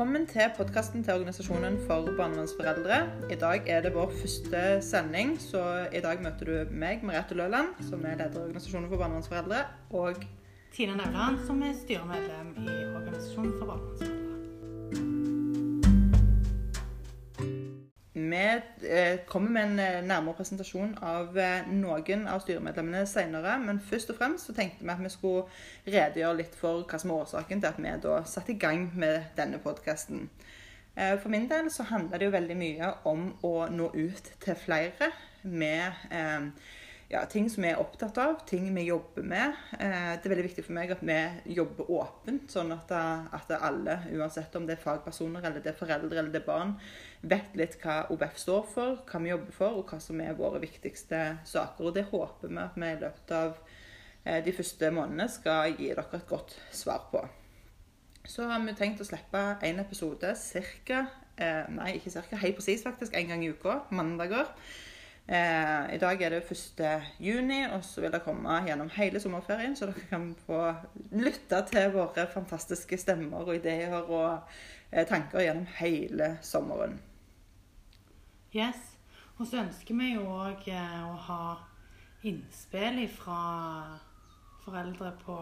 Velkommen til podkasten til Organisasjonen for barnevernsforeldre. I dag er det vår første sending, så i dag møter du meg, Merete Løland, som er leder i Organisasjonen for barnevernsforeldre, og Tina Nauland, som er styremedlem i Organisasjonen for barnevernsforeldre. Vi eh, kommer med en eh, nærmere presentasjon av eh, noen av styremedlemmene senere. Men først og fremst så tenkte vi at vi skulle redegjøre litt for hva som er årsaken til at vi da satte i gang med denne podkasten. For min del så handler det jo veldig mye om å nå ut til flere med ja, ting som vi er opptatt av, ting vi jobber med. Eh, det er veldig viktig for meg at vi jobber åpent, sånn at, at alle, uansett om det er fagpersoner eller det er foreldre eller det er barn, vet litt hva OBF står for, hva vi jobber for, og hva som er våre viktigste saker. Og det håper vi at vi i løpet av eh, de første månedene skal gi dere et godt svar på. Så har vi tenkt å slippe én episode ca. Eh, nei, ikke ca. Helt presis, faktisk. En gang i uka. Mandager. Eh, I dag er det 1. juni, og så vil det komme gjennom hele sommerferien, så dere kan få lytte til våre fantastiske stemmer og ideer og eh, tanker gjennom hele sommeren. Yes. Og så ønsker vi jo òg eh, å ha innspill fra foreldre på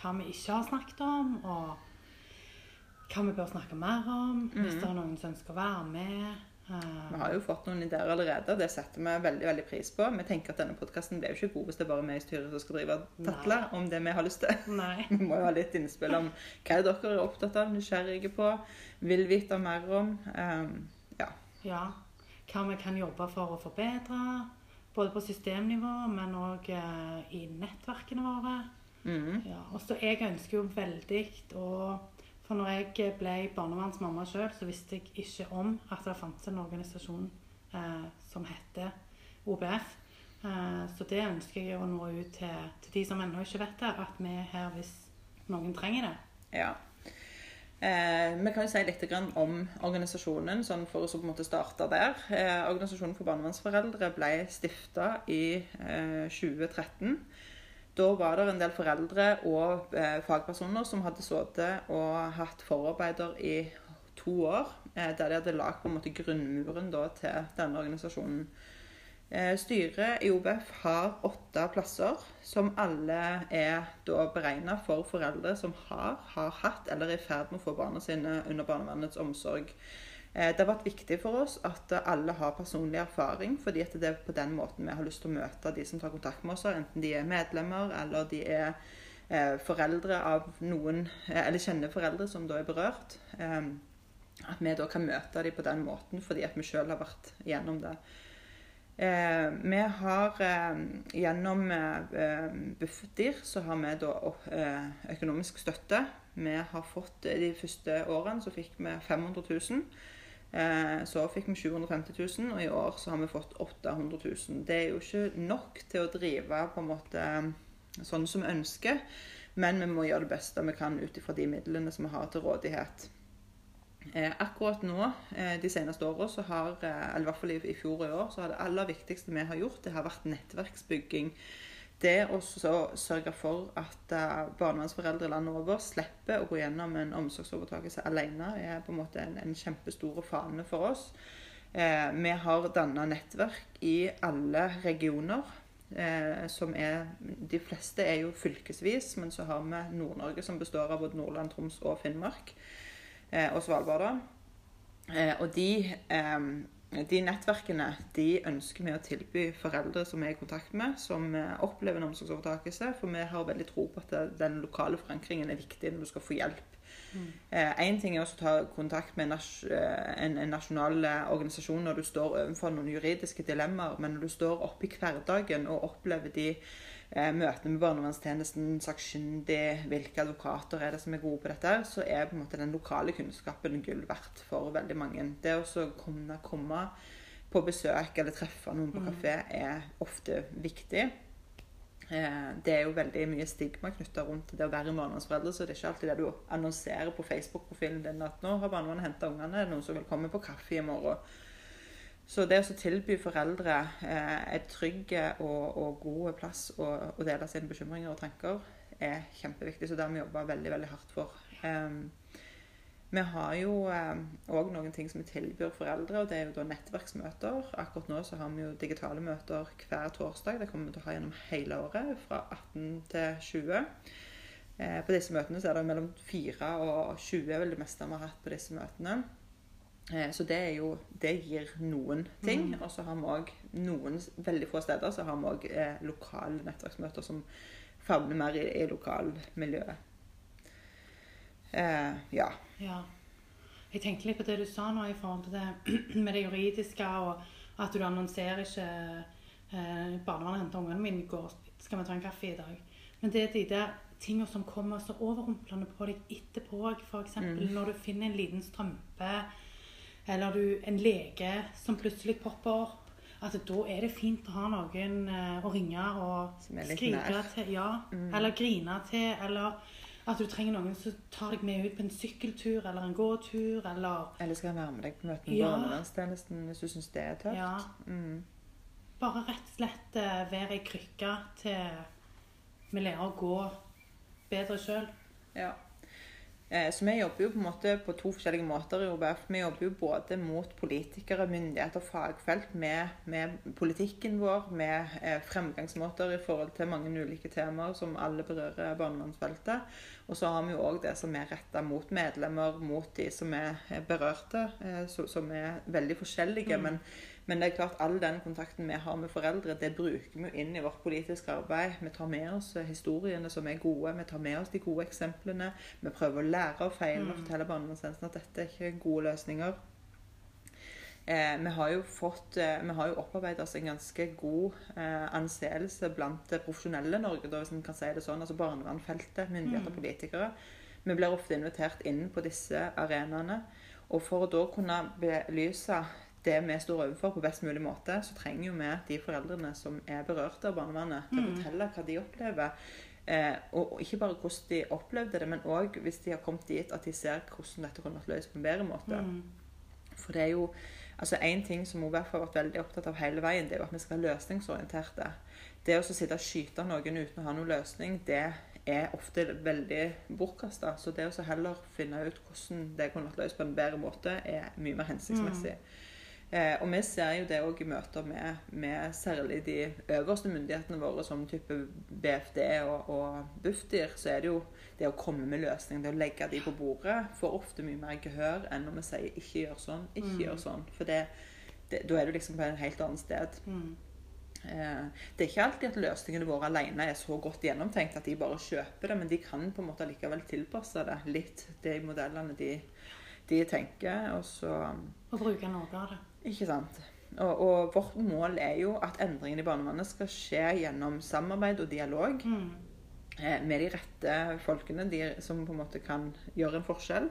hva vi ikke har snakket om, og hva vi bør snakke mer om. Hvis mm. det er noen som ønsker å være med. Vi har jo fått noen ideer allerede, og det setter vi veldig veldig pris på. Vi tenker at denne podkasten blir jo ikke god hvis det er bare vi i styret som skal drive og tatle om det vi har lyst til. Nei. Vi må jo ha litt innspill om hva er dere er opptatt av, nysgjerrige på, vil vite mer om. Um, ja. ja. Hva vi kan jobbe for å forbedre. Både på systemnivå, men òg uh, i nettverkene våre. Mm. Ja. Og så jeg ønsker jo veldig å for når jeg ble barnevernsmamma sjøl, så visste jeg ikke om at det fantes en organisasjon eh, som heter OBF. Eh, så det ønsker jeg å nå ut til, til de som ennå ikke vet det, at vi er her hvis noen trenger det. Ja. Eh, vi kan jo si litt om organisasjonen, sånn for å på en måte starte der. Eh, organisasjonen for barnevernsforeldre ble stifta i 2013. Da var det en del foreldre og eh, fagpersoner som hadde sittet og hatt forarbeider i to år, eh, der de hadde lagd på en måte grunnmuren da, til denne organisasjonen. Eh, styret i OBF har åtte plasser, som alle er da beregna for foreldre som har, har hatt eller er i ferd med å få barna sine under barnevernets omsorg. Eh, det har vært viktig for oss at alle har personlig erfaring, fordi det er på den måten vi har lyst til å møte de som tar kontakt med oss, enten de er medlemmer eller de er eh, foreldre av noen, eh, eller kjenner foreldre som da er berørt. At vi da kan møte dem på den måten fordi at vi sjøl har vært gjennom det. vi har gjennom Bufdir så har vi da økonomisk støtte. Vi har fått De første årene så fikk vi 500 000. Eh, så fikk vi 750 000, og i år så har vi fått 800 000. Det er jo ikke nok til å drive på en måte sånn som vi ønsker, men vi må gjøre det beste vi kan ut ifra de midlene som vi har til rådighet. Eh, akkurat nå, eh, de seneste åra, eller i hvert fall i fjor og i år, så har det aller viktigste vi har gjort, det har vært nettverksbygging det å sørge for at uh, barnevernsforeldre landet over slipper å gå gjennom en omsorgsovertakelse alene, er på en måte en, en kjempestor fane for oss. Eh, vi har danna nettverk i alle regioner. Eh, som er De fleste er jo fylkesvis, men så har vi Nord-Norge, som består av både Nordland, Troms og Finnmark. Eh, og Svalbard. Eh, og de eh, de nettverkene de ønsker vi å tilby foreldre som er i kontakt med, som opplever en omsorgsovertakelse. For vi har veldig tro på at den lokale forankringen er viktig når du skal få hjelp. Én mm. eh, ting er å ta kontakt med eh, en, nasjonal eh, organisasjon når du står overfor noen juridiske dilemmaer, men når du står oppe i hverdagen og opplever de eh, møtene med barnevernstjenesten, sakkyndig, hvilke advokater er det som er gode på dette, så er på en måte den lokale kunnskapen gull verdt for veldig mange. Det å komme, komme på besøk eller treffe noen på mm. kafé er ofte viktig. Eh, det er jo veldig mye stigma knytta rundt det å være barnevernsforelder, så det er ikke alltid det du annonserer på Facebook-profilen din at 'nå har barnevernet henta ungene, noen som vil komme på kaffe i morgen'. Så det å tilby foreldre eh, et trygg og, og god plass å, å, dele sine bekymringer og tanker, er kjempeviktig. Så det har vi jobba veldig veldig hardt for. Um, Vi har jo òg eh, noen ting som vi tilbyr foreldre, og det er jo da nettverksmøter. Akkurat nå så har vi jo digitale møter hver torsdag. Det kommer vi til å ha gjennom hele året, fra 18 til 20. Eh, på disse møtene så er det mellom 4 og 20 vil det meste vi har hatt på disse møtene. Eh, så det, er jo, det gir noen ting. Mm. Og så har vi òg noen veldig få steder så har vi òg eh, lokale nettverksmøter som favner mer i, i lokalmiljøet. Eh, ja. ja. Jeg tenkte litt på det du sa nå i forhold til det med det juridiske, og at du annonserer ikke eh, Barnevernet henter ungene mine i går, skal vi ta en kaffe i dag? Men det er de der tingene som kommer så overrumplende på deg etterpå. F.eks. Mm. når du finner en liten strømpe, eller du, en lege som plutselig popper opp. At da er det fint å ha noen eh, å ringe og skrike til. Ja, mm. Eller grine til. Eller at du trenger noen som tar deg med ut på en sykkeltur eller en gåtur, eller Eller skal være med deg på møte med ja. barnevernstjenesten hvis du syns det er tøft. Ja. Mm. Bare rett og slett uh, være ei krykke til vi lærer å gå bedre sjøl. Ja. Eh, så vi jobber jo på en måte på to forskjellige måter i OBF. Vi jobber jo både mot politikere, myndigheter, fagfelt, med, med politikken vår, med eh, fremgangsmåter i forhold til mange ulike temaer som alle berører barnevernsfeltet. Og så har vi jo òg det som er retta mot medlemmer, mot de som er berørte, eh, som er veldig forskjellige. Mm. men men det er klart all den kontakten vi har med foreldre, det bruker vi inn i vårt politiske arbeid. Vi tar med oss historiene som er gode, vi tar med oss de gode eksemplene. Vi prøver å lære av feilene og mm. fortelle barnevernstjenesten at dette er ikke gode løsninger. Eh, vi har jo fått, eh, vi har jo opparbeidet oss en ganske god eh, anseelse blant det profesjonelle Norge, da, hvis en kan si det sånn. Altså barnevernfeltet, myndigheter, mm. politikere. Vi blir ofte invitert inn på disse arenaene. Og for å da kunne belyse det vi står overfor, på best mulig måte, så trenger jo vi de foreldrene som er berørte av barnevernet, til å mm. fortelle hva de opplever. Eh, og, ikke bare hvordan de opplevde det, men òg hvis de har kommet dit at de ser hvordan dette kunne vært løst på en bedre måte. Mm. For det er jo altså Én ting som OVF har vært veldig opptatt av hele veien, det er jo at vi skal være løsningsorienterte. Det å sitte og skyte noen uten å ha noen løsning, det er ofte veldig bortkasta. Så det å heller finne ut hvordan det kunne vært løst på en bedre måte, er mye mer hensiktsmessig. Mm. Eh, og vi ser jo det òg i møter med, med, særlig de øverste myndighetene våre, som type BFD og, og Bufdir. Så er det jo det å komme med løsninger, det å legge de på bordet, får ofte mye mer gehør enn når vi sier 'ikke gjør sånn', 'ikke mm. gjør sånn'. For det, det, da er du liksom på en helt annet sted. Mm. Eh, det er ikke alltid at løsningene våre alene er så godt gjennomtenkt at de bare kjøper det, men de kan på en måte likevel tilpasse det litt, de modellene de, de tenker. Og så Og bruke noe av det. Ikke sant. Og, og, vårt mål er jo at endringen i barnevernet skal skje gjennom samarbeid og dialog mm. eh, med de rette folkene, de som på en måte kan gjøre en forskjell.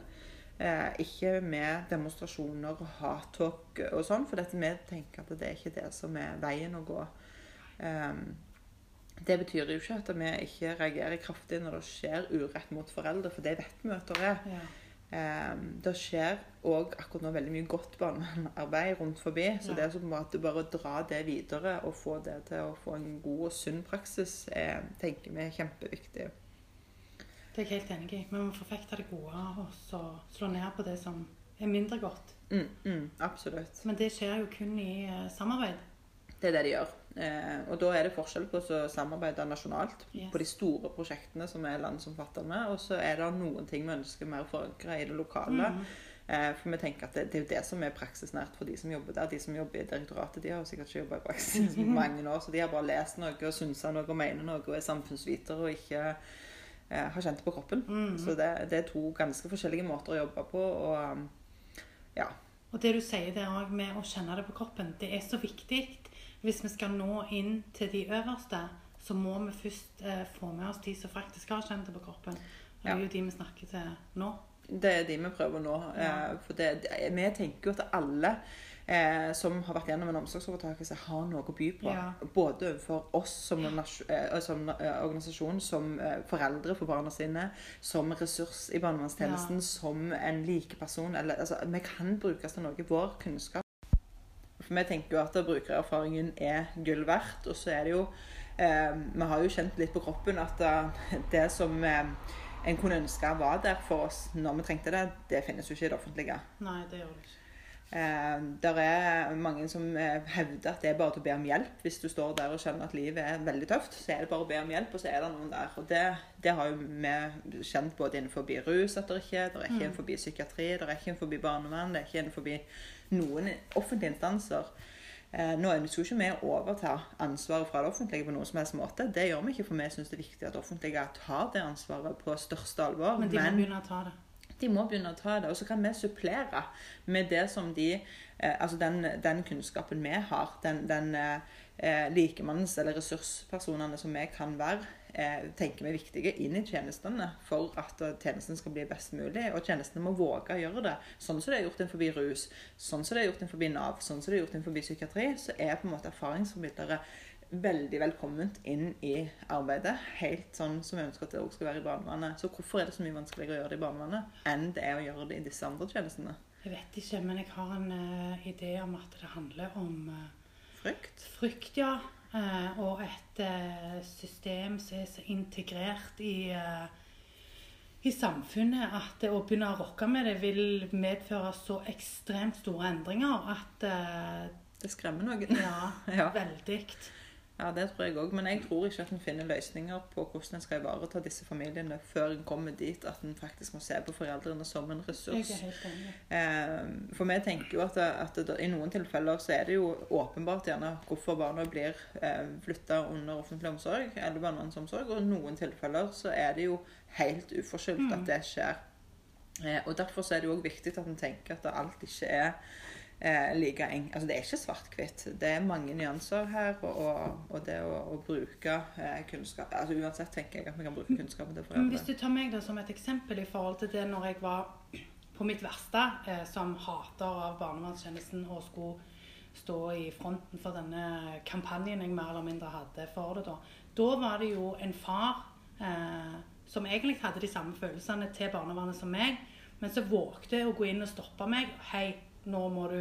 Eh, ikke med demonstrasjoner og hattog og sånn, for dette, vi tenker at det er ikke det som er veien å gå. Eh, det betyr jo ikke at vi ikke reagerer kraftig når det skjer urett mot foreldre, for det vet vi at det er. Ja. Um, det skjer òg akkurat nå veldig mye godt barnevernsarbeid rundt forbi. Så ja. det som at bare dra det videre og få det til å få en god og sunn praksis, er, tenker vi er kjempeviktig. Det er jeg helt enig i. Vi må forfekte det gode og så slå ned på det som er mindre godt. Mm, mm, absolutt. Men det skjer jo kun i uh, samarbeid. Det er det de gjør. Eh, og da er det forskjell på å samarbeide nasjonalt yes. på de store prosjektene som er landsomfattende, og så er det noen ting vi ønsker mer forankra i det lokale. Mm. Eh, for vi tenker at det, det, er jo det som er praksisnært for de som jobber der. De som jobber i direktoratet, de har jo sikkert ikke jobba i praksis i mange år, så de har bare lest noe og synsa noe og mener noe og er samfunnsvitere og ikke eh, har kjent det på kroppen. Mm. Så det, det, er to ganske forskjellige måter å jobbe på. og ja. Og det du sier der òg med å kjenne det på kroppen, det er så viktig hvis vi skal nå inn til de øverste, så må vi først eh, få med oss de som faktisk har kjent det på kroppen. Det er jo de vi snakker til nå. Det er de vi prøver nå. Ja. Eh, for det, vi tenker jo at alle eh, som har vært gjennom en omsorgsovertakelse, har noe å by på. Ja. Både overfor oss som, eh, som eh, organisasjon, som foreldre for barna sine, som ressurs i barnevernstjenesten, ja. som en likeperson. Altså, vi kan brukes til noe. Vår kunnskap for vi tenker jo at brukererfaringen er gull verdt. Og så er det jo eh, Vi har jo kjent litt på kroppen at det som eh, en kunne ønske var der for oss når vi trengte det, det finnes jo ikke i det offentlige. Nei, det gjør det ikke. Eh, der er mange som eh, hevder at det er bare til å be om hjelp. Hvis du står der og skjønner at livet er veldig tøft, så er det bare å be om hjelp, og så er det noen der. Og det, det har jo vi kjent både innenfor rus at det ikke. Det er ikke innenfor psykiatri, det er ikke innenfor barnevern, det er ikke innenfor noen offentlige instanser. Eh, nå ønsker jo ikke vi å overta ansvaret fra det offentlige på noen som helst måte. Det gjør vi ikke, for vi syns det er viktig at det offentlige tar det ansvaret på største alvor. Men de må begynne å ta det. De må begynne å ta det. Og så kan vi supplere med det som de eh, Altså den, den, kunnskapen vi har, den, den eh, likemanns- eller ressurspersonene som vi kan være, eh, tenker vi er viktige inn i tjenestene for at tjenesten skal bli best mulig. Og tjenestene må våge å gjøre det. Sånn som det er gjort innenfor rus, sånn som det er gjort innenfor Nav, sånn som det er gjort innenfor psykiatri, så er på en måte erfaringsformidlere veldig velkomment inn i arbeidet. Helt sånn som vi ønsker at det også skal være i barnevernet. Så hvorfor er det så mye vanskeligere å gjøre det i barnevernet enn det er å gjøre det i disse andre tjenestene? Jeg vet ikke, men jeg har en uh, idé om at det handler om uh, Frykt? Frykt, ja. Uh, og et system som er så integrert i i samfunnet at det å begynne å rokke med det vil medføre så ekstremt store endringer at Det skremmer noen. Ja, ja. veldig. Ja, det tror jeg òg. Men jeg tror ikke at en finner løsninger på hvordan en skal ivareta disse familiene før en kommer dit at en faktisk må se på foreldrene som en ressurs. Eh, for vi tenker jo at, at i noen tilfeller så er det jo åpenbart gjerne hvorfor barna blir eh, flytta under offentlig omsorg eller barnevernsomsorg, og i noen tilfeller så er det jo helt uforskyldt mm. at det skjer. Eh, og Derfor så er det jo òg viktig at en tenker at alt ikke er eh, like eng. Altså, det er ikke svart-hvitt. Det er mange nyanser her. Og, og det å, å bruke eh, kunnskap altså Uansett tenker jeg at vi kan bruke kunnskapen til foreldre. Hvis du tar meg da som et eksempel i forhold til det når jeg var på mitt verste eh, som hater av barnevernstjenesten og skulle stå i fronten for denne kampanjen jeg mer eller mindre hadde for det da. Da var det jo en far eh, som egentlig hadde de samme følelsene til barnevernet som meg, men så vågte å gå inn og stoppe meg. Hei, nå må du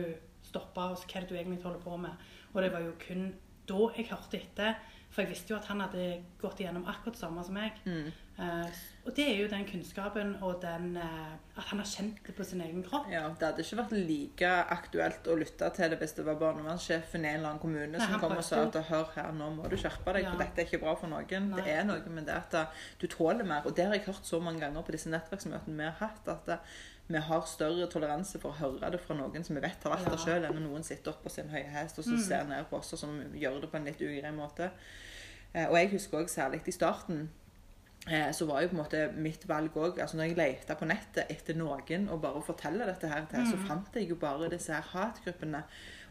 stoppe oss, hva er det du egentlig holder på med? Og det var jo kun da jeg hørte etter. For jeg visste jo at han hadde gått igjennom akkurat det samme som meg. Mm. Uh, og det er jo den kunnskapen og den uh, At han har kjent det på sin egen kropp. Ja, Det hadde ikke vært like aktuelt å lytte til det hvis det var barnevernssjefen i en eller annen kommune Nei, som kom og sa at hør her, nå må du skjerpe deg, ja. for dette er ikke bra for noen. Nei. Det er noe med det at uh, du tåler mer. Og det har jeg hørt så mange ganger på disse nettverksmøtene vi har hatt. at vi har større toleranse for å høre det fra noen som vi vet har vært der sjøl, enn når noen sitter oppe på sin høye hest og så mm. ser ned på oss og som gjør det på en litt ugrei måte. Uh, og jeg husker òg særlig i starten eh, så var jo på en måte mitt valg òg altså Når jeg lette på nettet etter noen og bare fortelle dette her til, mm. så fant jeg jo bare disse her hatgruppene.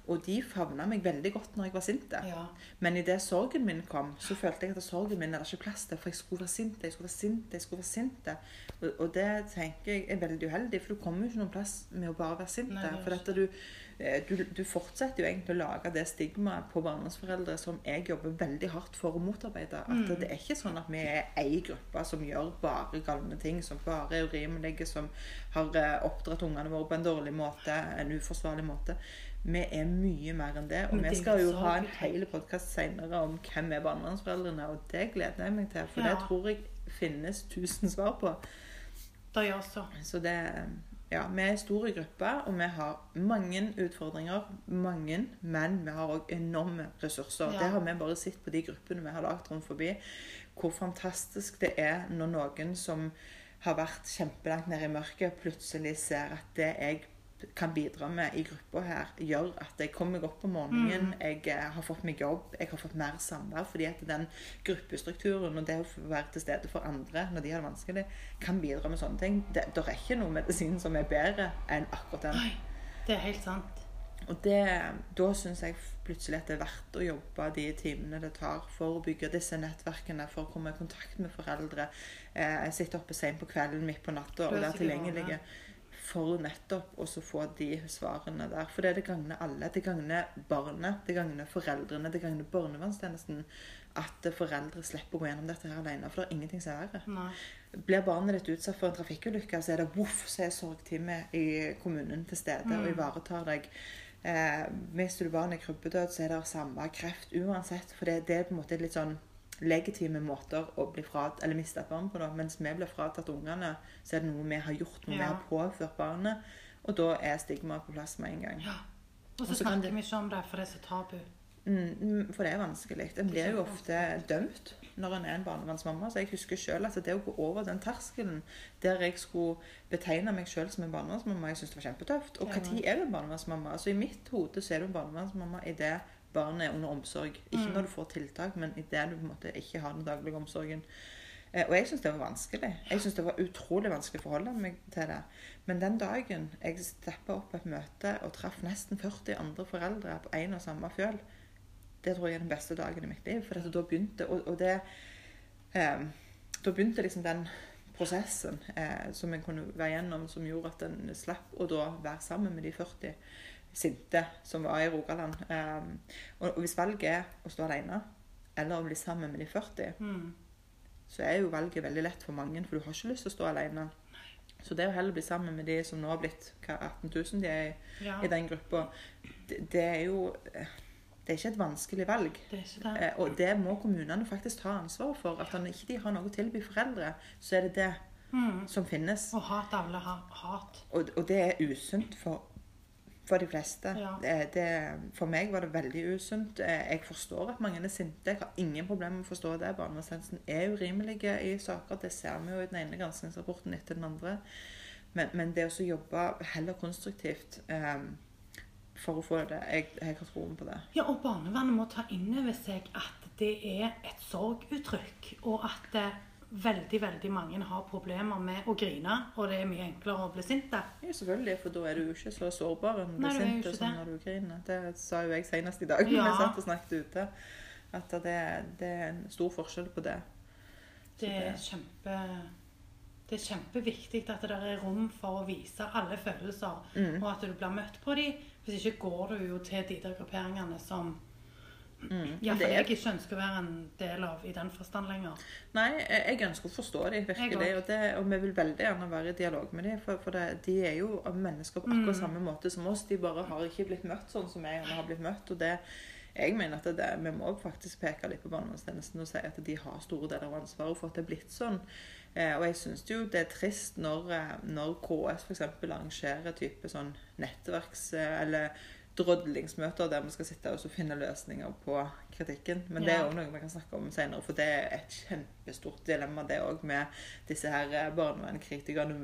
Og de favna meg veldig godt når jeg var sint. Ja. Men idet sorgen min kom, så følte jeg at sorgen min er ikke plass til. For jeg skulle være sint, jeg skulle være sint, jeg skulle være sint. Og, og, det tenker jeg er veldig uheldig, for du kommer jo ikke noen plass med å bare være sint. Nei, for dette du, eh, du, du, fortsetter jo egentlig å lage det stigmaet på barndomsforeldre som jeg jobber veldig hardt for å motarbeide. At mm. det er ikke sånn at vi er ei gruppe som gjør bare galne ting, som bare er urimelige, som har eh, oppdratt ungene våre på en dårlig måte, en uforsvarlig måte. Vi er mye mer enn det. Og vi skal jo ha en hel podkast senere om hvem er barnevernsforeldrene, og det gleder jeg meg til. For ja. det tror jeg finnes tusen svar på. Det gjør så. Så det ja, vi er store grupper, og vi har mange utfordringer. Mange, men vi har òg enorme ressurser. Ja. Det har vi bare sett på de gruppene vi har lagd rundt forbi. Hvor fantastisk det er når noen som har vært kjempelangt nede i mørket, plutselig ser at det jeg kan bidra med i gruppa her, gjør at jeg kommer meg opp om morgenen. Mm. Jeg eh, har fått meg jobb, jeg har fått mer samvær. Fordi at den gruppestrukturen og det å være til stede for andre når de har det vanskelig, kan bidra med sånne ting. Det, der er ikke noe medisin som er bedre enn akkurat den. Oi, det er helt sant. Og det, da syns jeg plutselig at det er verdt å jobbe de timene det tar for å bygge disse nettverkene, for å komme i kontakt med foreldre. Eh, sitte oppe seint på kvelden, midt på natta og være tilgjengelige for nettopp å få de svarene der. For det, det gagner alle. Det gagner barnet, det gagner foreldrene, det gagner barnevernstjenesten. At foreldre slipper å gå gjennom dette her alene. For det er ingenting som er verre. Blir barnet ditt utsatt for en trafikkulykke, så er det voff, så er sorgteamet i kommunen til stede mm. og ivaretar deg. Eh, mister du barnet i krybbedød, så er det samme kreft uansett. For det, det er på en måte litt sånn legitime måter å bli frat, eller miste et barn på. Da. Mens vi blir fratatt ungene, så er det noe vi har gjort, noe vi har påført barnet. Og da er stigmaet på plass med en gang. Ja. Og så kan snakker det- vi ikke om det, for det er så tabu. Mm, for det er vanskelig. En blir jo ofte dømt når en er en barnevernsmamma. Så jeg husker selv at det å gå over den terskelen der jeg skulle betegne meg selv som en barnevernsmamma, jeg syntes det var kjempetøft. Og Ja. når er du en barnevernsmamma? Altså I mitt hode så er du en barnevernsmamma idet barnet er under omsorg. Ikke Mm. når du får tiltak, men idet du på en måte ikke har den daglige omsorgen. Eh, Og jeg syns det var vanskelig. Jeg synes det var utrolig vanskelig å forholde meg til det. Men den dagen jeg steppa opp på et møte og traff nesten 40 andre foreldre på én og samme fjøl, det tror jeg er den beste dagen i mitt liv. For da begynte Og, og det eh, Da begynte liksom den prosessen eh, som en kunne være gjennom, som gjorde at en slapp å da være sammen med de 40 sinte som var i Rogaland. Um, og, og hvis valget er å stå alene eller å bli sammen med de 40, Mm. så er jo valget veldig lett for mange, for du har ikke lyst til å stå alene. Så det å heller bli sammen med de som nå har blitt hva, 18 000 de er i, Ja, i den gruppa, det, det er jo eh, Det er ikke et vanskelig valg. det det. Eh, Og det må kommunene faktisk ta ansvar for. At når ikke de har noe å tilby foreldre, så er det det Mm. som finnes. Og hat avler ha- hat. Og, og det er usunt for, for de fleste. Ja. Det, det, for meg var det veldig usunt. Eh, Jeg forstår at mange er sinte. Jeg har ingen problemer med å forstå det. Barnevernstjenesten er urimelige i saker. Det ser vi jo i den ene granskingsrapporten etter den andre. Men, men det å jobbe heller konstruktivt eh, for å få det Jeg, jeg har troen på det. Ja, og barnevernet må ta inn over seg at det er et sorguttrykk, og at eh, veldig, veldig mange har problemer med å grine, og det er mye enklere å bli sint. Ja, selvfølgelig, for da er du jo ikke så sårbar når du blir sint og sånn når du griner. Det sa jo jeg senest i dag da Ja. vi satt og snakket ute. At det, det er en stor forskjell på det. Det er kjempe... Det er kjempeviktig at det der er rom for å vise alle følelser, Mm. og at du blir møtt på dem. Hvis ikke går du jo til de der grupperingene som Mm. Ja, for det er- jeg ikke ønsker å være en del av i den forstand lenger. Nei, jeg ønsker å forstå dem, virkelig. Og, det, og vi vil veldig gjerne være i dialog med dem. For, for det, de er jo mennesker på akkurat Mm. samme måte som oss. De bare har ikke blitt møtt sånn som jeg har blitt møtt. Og det, jeg mener at det, det, vi må faktisk peke litt på barnevernstjenesten og si at de har store deler av ansvaret for at det er blitt sånn. Eh, og jeg syns jo det er trist når, eh, når KS f.eks. arrangerer type sånn nettverks... eller drodlingsmøter der vi skal sitte og finne løsninger på kritikken. Men det er òg noe vi kan snakke om senere, for det er et kjempestort dilemma, det òg, med disse her eh, barnevernskritikerne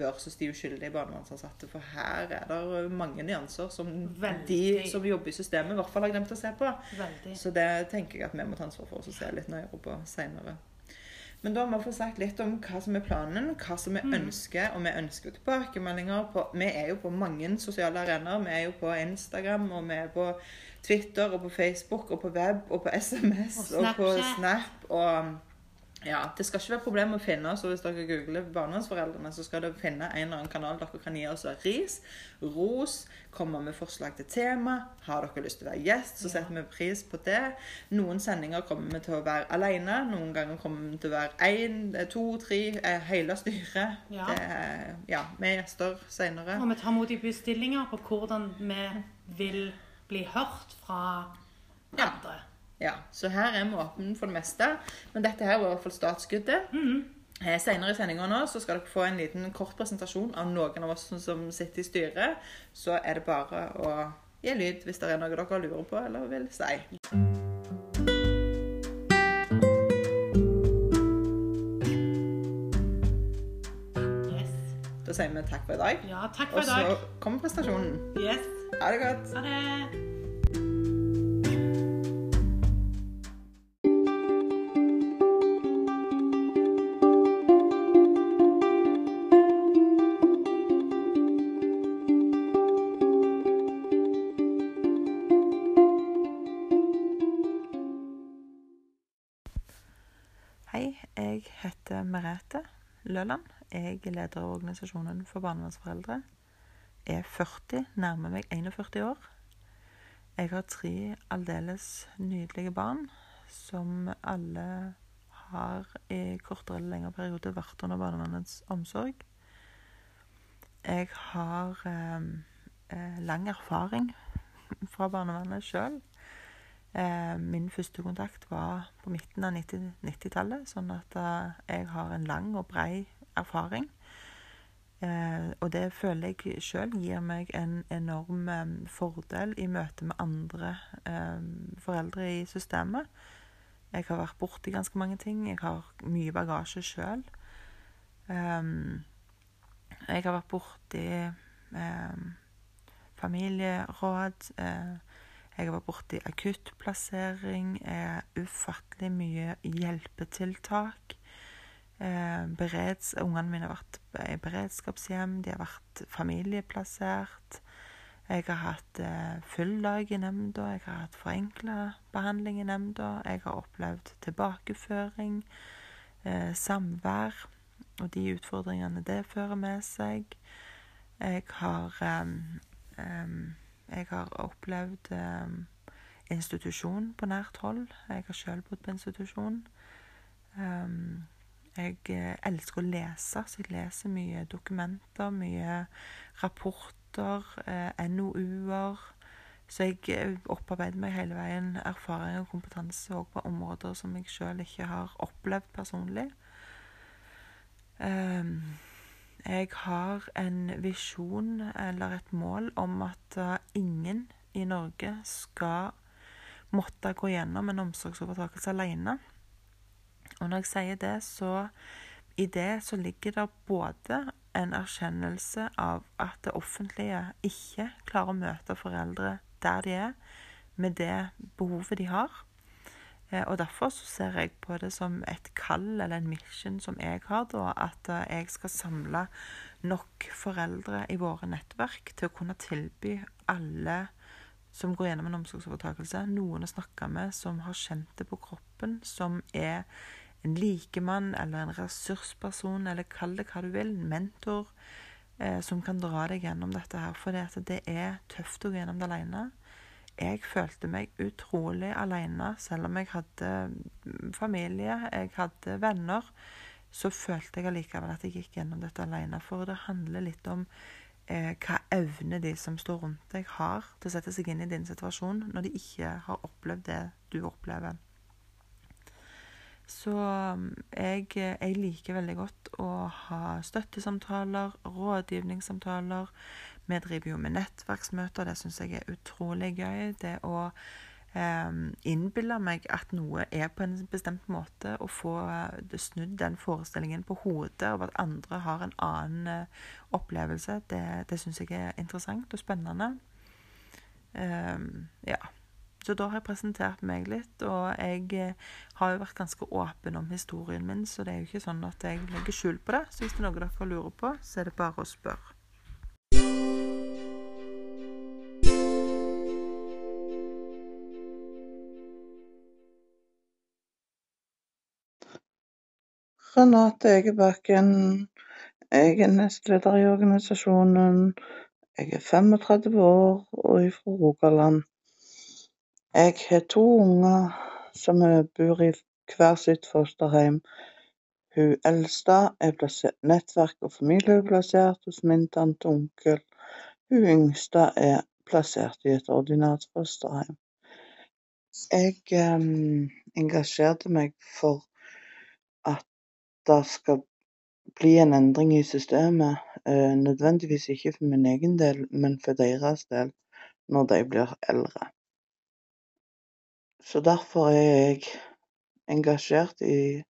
versus de uskyldige barnevernsansatte. For her er det mange nyanser som Veldig. de som jobber i systemet, i hvert fall har glemt å se på. Veldig. Så det tenker jeg at vi må ta ansvar for oss å se litt nøyere på senere. Men da må vi få sagt litt om hva som er planen, hva som vi Mm. ønsker. Og vi ønsker tilbakemeldinger på Vi er jo på mange sosiale arenaer. Vi er jo på Instagram, og vi er på Twitter, og på Facebook, og på web, og på SMS, Og og, på Snap. Og ja, det skal ikke være problem å finne oss. Og hvis dere googler Barnevernsforeldrene, så skal dere finne en eller annen kanal dere kan gi oss ris, ros, komme med forslag til tema. Har dere lyst til å være gjest, så Ja. setter vi pris på det. Noen sendinger kommer vi til å være alene. Noen ganger kommer vi til å være én, to, tre, eh, hele styret. Ja. Er- ja, med gjester senere. Og vi tar imot bestillinger på hvordan vi vil bli hørt fra andre. Ja, så her er vi åpne for det meste. Men dette her var i hvert fall startskuddet. Mm. Eh, Senere i sendinga nå så skal dere få en liten kort presentasjon av noen av oss som- sitter i styret. Så er det bare å gi lyd hvis det er noe dere lurer på eller vil si. Yes. Da sier vi takk for i dag. Ja, takk for Og i dag. så kommer presentasjonen. Yes. Ha det godt. Ha det. Jeg lederorganisasjonen for barnevernsforeldre. Er 40, nærmer meg 41 år. Jeg har tre aldeles nydelige barn som alle har i kortere eller lengre periode vært under barnevernets omsorg. Jeg har eh, eh, lang erfaring fra barnevernet sjøl. Eh, min første kontakt var på midten av 90-tallet, sånn at eh, jeg har en lang og brei erfaring. Eh, og det føler jeg sjøl gir meg en enorm eh, fordel i møte med andre eh, foreldre i systemet. Jeg har vært borti ganske mange ting. Jeg har mye bagasje sjøl. Um, jeg har vært borti um, familieråd. Uh, jeg har vært borti akuttplassering. Ufattelig mye hjelpetiltak. Uh, bereds, ungene mine har vært i beredskapshjem. De har vært familieplassert. Jeg har hatt eh, full dag i nemnda, jeg har hatt forenkla behandling i nemnda. Jeg har opplevd tilbakeføring, eh, samvær og de utfordringene det fører med seg. Jeg har eh, Jeg har opplevd institusjon på nært hold. Jeg har sjøl bodd på institusjon. Jeg elsker å lese, så jeg leser mye dokumenter, mye rapporter eh, NOU-er. Så jeg eh, opparbeider meg hele veien erfaring og kompetanse også på områder som jeg sjøl ikke har opplevd personlig. Ehm, jeg har en visjon eller et mål om at eh, ingen i Norge skal måtte gå gjennom en omsorgsovertakelse alene. Og når jeg sier det, så i det så ligger det både en erkjennelse av at det offentlige ikke klarer å møte foreldre der de er, med det behovet de har. Eh, og Derfor så ser jeg på det som et kall eller en mission som jeg har, da, at eh, jeg skal samle nok foreldre i våre nettverk til å kunne tilby alle som går gjennom en omsorgsovertakelse, noen å snakke med som har kjent det på kroppen, som er en likemann eller en ressursperson, eller kall det hva du vil, en mentor, eh, som kan dra deg gjennom dette her. For det er tøft å gå gjennom det alene. Jeg følte meg utrolig alene, selv om jeg hadde mm, familie, jeg hadde venner. Så følte jeg allikevel at jeg gikk gjennom dette alene. For det handler litt om eh, hva evne de som står rundt deg, har til å sette seg inn i din situasjon når de ikke har opplevd det du opplever. Så um, jeg, jeg, liker veldig godt å ha støttesamtaler, rådgivningssamtaler. Vi driver jo med nettverksmøter, det syns jeg er utrolig gøy. Det å eh, innbille meg at noe er på en bestemt måte, og få uh, snudd den forestillingen på hodet av at andre har en annen uh, opplevelse, det, det syns jeg er interessant og spennende. Um, ja. Så da har jeg presentert meg litt, og jeg eh, har jo vært ganske åpen om historien min, så det er jo ikke sånn at jeg legger skjul på det. Så hvis det er noe dere lurer på, så er det bare å spørre. Renate Egebakken. Jeg er nestleder i organisasjonen. Jeg er 35 år og er fra Rogaland. Jeg har to unger som bor i hver sitt fosterhjem. Hun eldste er plassert, nettverk- og familieplassert hos min tante og onkel. Hun yngste er plassert i et ordinært fosterhjem. Jeg um, engasjerte meg for det skal bli en endring i systemet. Uh, nødvendigvis ikke for min egen del, men for deres del, når de blir eldre. Så derfor er jeg engasjert i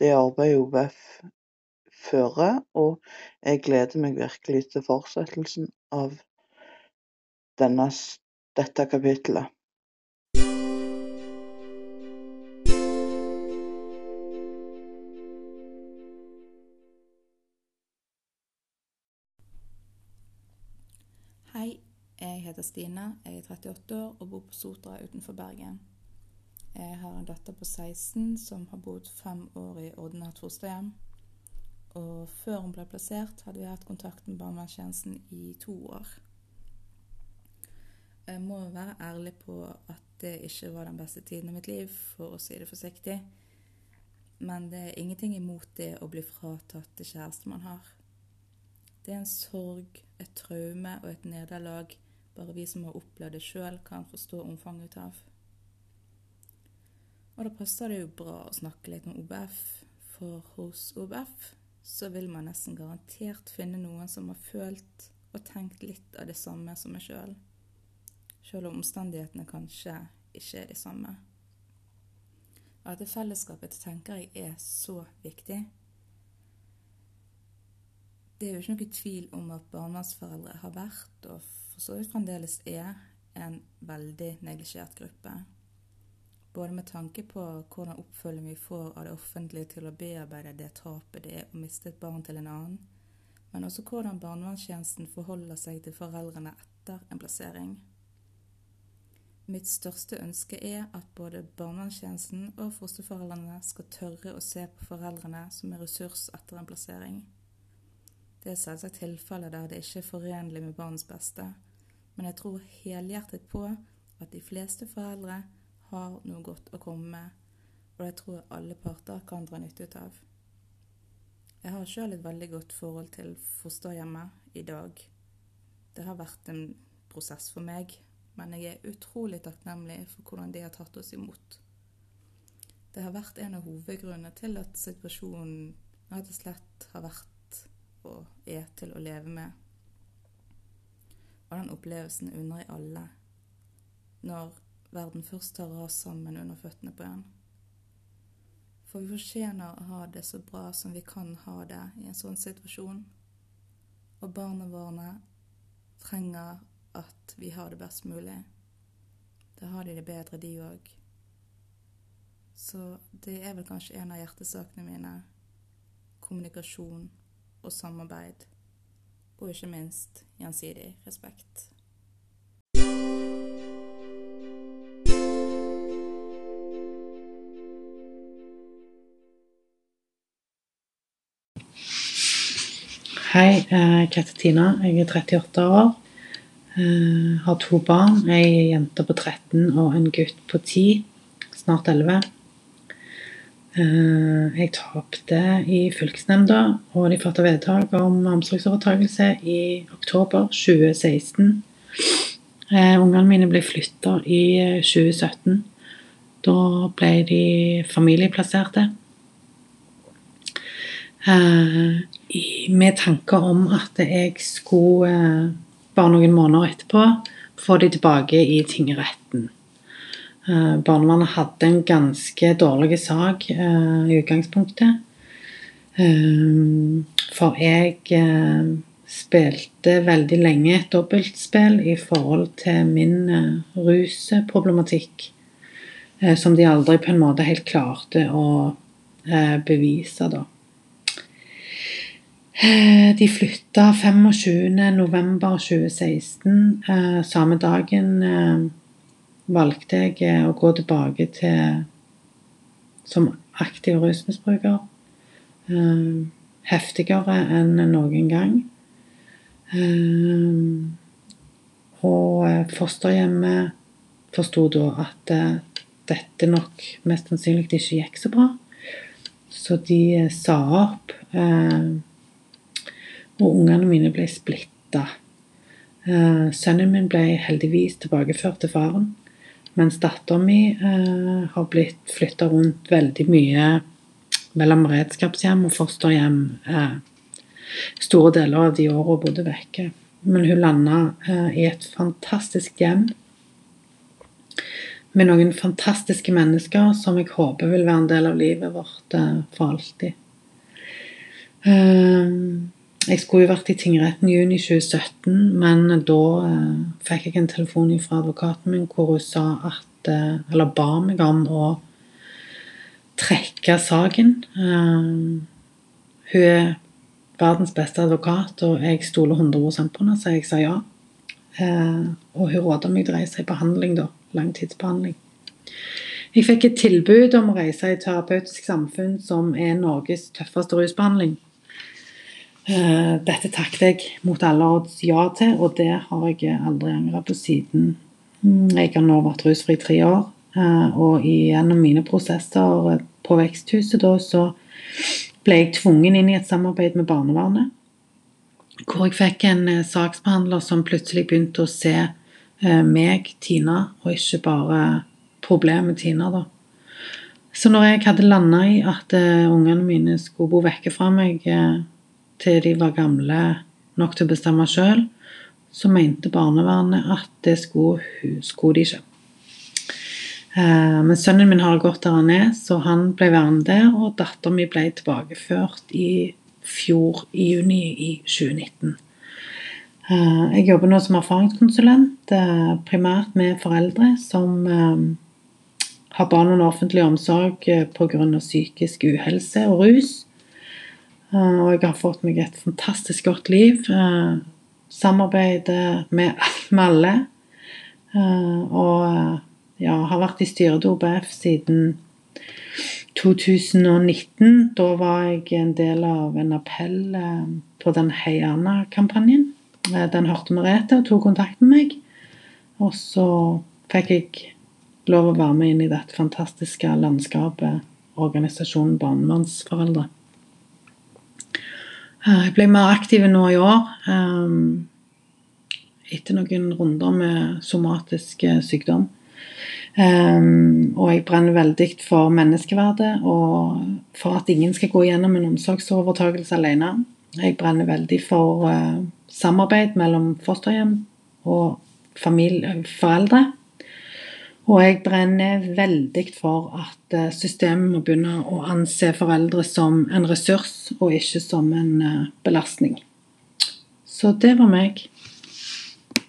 det arbeidet OVF fører, og jeg gleder meg virkelig til fortsettelsen av denne, dette kapittelet. Heter Stine, jeg er 38 år og bor på Sotra utenfor Bergen. Jeg har en datter på 16 som har bodd fem år i ordinært fosterhjem. Og før hun ble plassert, hadde vi hatt kontakt med barnevernstjenesten i to år. Jeg må være ærlig på at det ikke var den beste tiden i mitt liv, for å si det forsiktig. Men det er ingenting imot det å bli fratatt det kjæreste man har. Det er en sorg, et traume og et nederlag bare vi som har opplevd det sjøl, kan forstå omfanget av. Og da passer det jo bra å snakke litt om OBF, for hos OBF så vil man nesten garantert finne noen som har følt og tenkt litt av det samme som meg sjøl, sjøl om omstendighetene kanskje ikke er de samme. Og det fellesskapet tenker jeg er så viktig. Det er jo ikke noe tvil om at barnevernsforeldre har vært, og for så vidt fremdeles er, en veldig neglisjert gruppe. Både med tanke på hvordan oppfølging vi får av det offentlige til å bearbeide det tapet det er å miste et barn til en annen, men også hvordan barnevernstjenesten forholder seg til foreldrene etter en plassering. Mitt største ønske er at både barnevernstjenesten og fosterforeldrene skal tørre å se på foreldrene som en ressurs etter en plassering. Det er selvsagt tilfeller der det ikke er forenlig med barnets beste, men jeg tror helhjertet på at de fleste foreldre har noe godt å komme med, og det tror jeg alle parter kan dra nytte ut av. Jeg har sjøl et veldig godt forhold til fosterhjemmet i dag. Det har vært en prosess for meg, men jeg er utrolig takknemlig for hvordan de har tatt oss imot. Det har vært en av hovedgrunnene til at situasjonen rett og slett har vært og er til å leve med. Og den opplevelsen unner jeg alle. Når verden først tar rast sammen under føttene på en. For vi fortjener å ha det så bra som vi kan ha det i en sånn situasjon. Og barna våre trenger at vi har det best mulig. Da har de det bedre, de òg. Så det er vel kanskje en av hjertesakene mine. Kommunikasjon og samarbeid. Og ikke minst gjensidig respekt. Hei, jeg heter Tina. Jeg er 38 år. Jeg har to barn. Ei jente på 13 og en gutt på 10, snart 11. Jeg tapte i fylkesnemnda, og de fattet vedtak om omsorgsovertakelse i oktober 2016. Ungene mine ble flytta i 2017. Da ble de familieplasserte. Med tanke om at jeg skulle, bare noen måneder etterpå, få de tilbake i tingretten. Barnevernet hadde en ganske dårlig sak i utgangspunktet. For jeg spilte veldig lenge et dobbeltspill i forhold til min rusproblematikk, som de aldri på en måte helt klarte å bevise, da. De flytta 25.11.2016. Samme dagen valgte jeg å gå tilbake til som aktiv rusmisbruker. Heftigere enn noen gang. Og fosterhjemmet forsto da at dette nok mest sannsynlig ikke gikk så bra. Så de sa opp, og ungene mine ble splitta. Sønnen min ble heldigvis tilbakeført til faren, mens dattera mi har blitt flytta rundt veldig mye mellom beredskapshjem og fosterhjem store deler av de åra hun bodde vekke. Men hun landa i et fantastisk hjem med noen fantastiske mennesker som jeg håper vil være en del av livet vårt for alltid. Jeg skulle jo vært i tingretten i juni 2017, men da fikk jeg en telefon fra advokaten min hvor hun sa at Eller ba meg om å trekke saken. Hun er verdens beste advokat, og jeg stoler 100 på henne, så jeg sa ja. Og hun råda meg til å reise i behandling, da. Langtidsbehandling. Jeg fikk et tilbud om å reise i terapeutisk samfunn, som er Norges tøffeste rusbehandling. Dette takket jeg mot alle odds ja til, og det har jeg aldri angret på siden. Jeg har nå vært rusfri i tre år, og gjennom mine prosesser på Veksthuset da, så ble jeg tvungen inn i et samarbeid med barnevernet. Hvor jeg fikk en saksbehandler som plutselig begynte å se meg, Tina, og ikke bare problemet Tina, da. Så når jeg hadde landa i at eh, ungene mine skulle bo vekke fra meg eh, til de var gamle nok til å bestemme sjøl, så mente barnevernet at det skulle, skulle de ikke. Eh, men sønnen min har godt der han er, så han ble værende der. Og datteren min ble tilbakeført i fjor, i juni i 2019. Eh, jeg jobber nå som erfaringskonsulent, eh, primært med foreldre som har barn under offentlig omsorg pga. psykisk uhelse og rus. Eh, Og jeg har fått meg et fantastisk godt liv. samarbeidet Samarbeider med, alle. Eh, Og eh, ja, har vært i styret til OBF siden 2019. Da var jeg en del av en appell eh, på den Heiana-kampanjen. Eh, Den hørte Merete og tok kontakt med meg. Og så fikk jeg lov å være med inn i dette fantastiske landskapet, organisasjonen Barnevernsforeldre. Eh, Jeg ble mer aktiv nå i år. eh, Etter noen runder med somatisk eh, sykdom. Og jeg brenner veldig for menneskeverdet og for at ingen skal gå gjennom en omsorgsovertakelse alene. Jeg brenner veldig for samarbeid mellom fosterhjem og familie, foreldre. Og jeg brenner veldig for at eh, systemet må begynne å anse foreldre som en ressurs og ikke som en eh, belastning. Så det var meg.